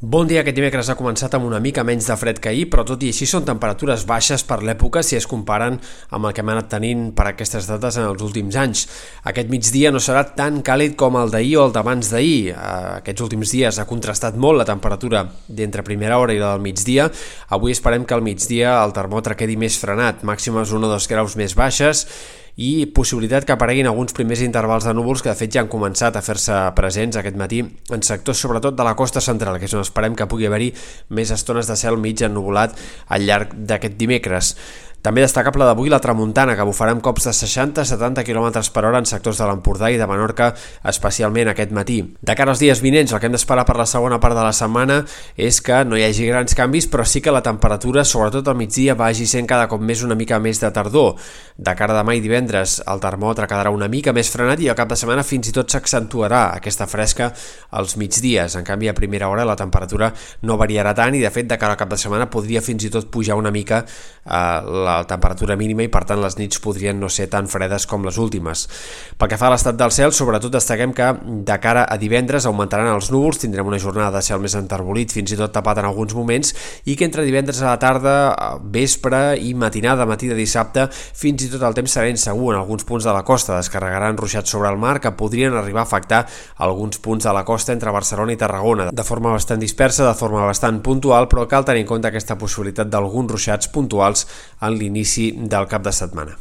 Bon dia, aquest dimecres ha començat amb una mica menys de fred que ahir, però tot i així són temperatures baixes per l'època si es comparen amb el que hem anat tenint per aquestes dates en els últims anys. Aquest migdia no serà tan càlid com el d'ahir o el d'abans d'ahir. Eh, aquests últims dies ha contrastat molt la temperatura d'entre primera hora i la del migdia. Avui esperem que al migdia el termòmetre quedi més frenat, màximes 1 o 2 graus més baixes i possibilitat que apareguin alguns primers intervals de núvols que de fet ja han començat a fer-se presents aquest matí en sectors sobretot de la costa central, que és on esperem que pugui haver-hi més estones de cel mig ennuvolat al llarg d'aquest dimecres. També destacable d'avui la tramuntana, que bufarà amb cops de 60-70 km per hora en sectors de l'Empordà i de Menorca, especialment aquest matí. De cara als dies vinents, el que hem d'esperar per la segona part de la setmana és que no hi hagi grans canvis, però sí que la temperatura, sobretot al migdia, vagi sent cada cop més una mica més de tardor. De cara a demà i divendres, el termòmetre quedarà una mica més frenat i al cap de setmana fins i tot s'accentuarà aquesta fresca als migdies. En canvi, a primera hora la temperatura no variarà tant i, de fet, de cara al cap de setmana podria fins i tot pujar una mica eh, la la temperatura mínima i per tant les nits podrien no ser tan fredes com les últimes. Pel que fa a l'estat del cel, sobretot destaquem que de cara a divendres augmentaran els núvols, tindrem una jornada de cel més enterbolit, fins i tot tapat en alguns moments, i que entre divendres a la tarda, vespre i matinada, matí de dissabte, fins i tot el temps serà insegur en alguns punts de la costa, descarregaran ruixats sobre el mar que podrien arribar a afectar alguns punts de la costa entre Barcelona i Tarragona, de forma bastant dispersa, de forma bastant puntual, però cal tenir en compte aquesta possibilitat d'alguns ruixats puntuals en l'inici del cap de setmana.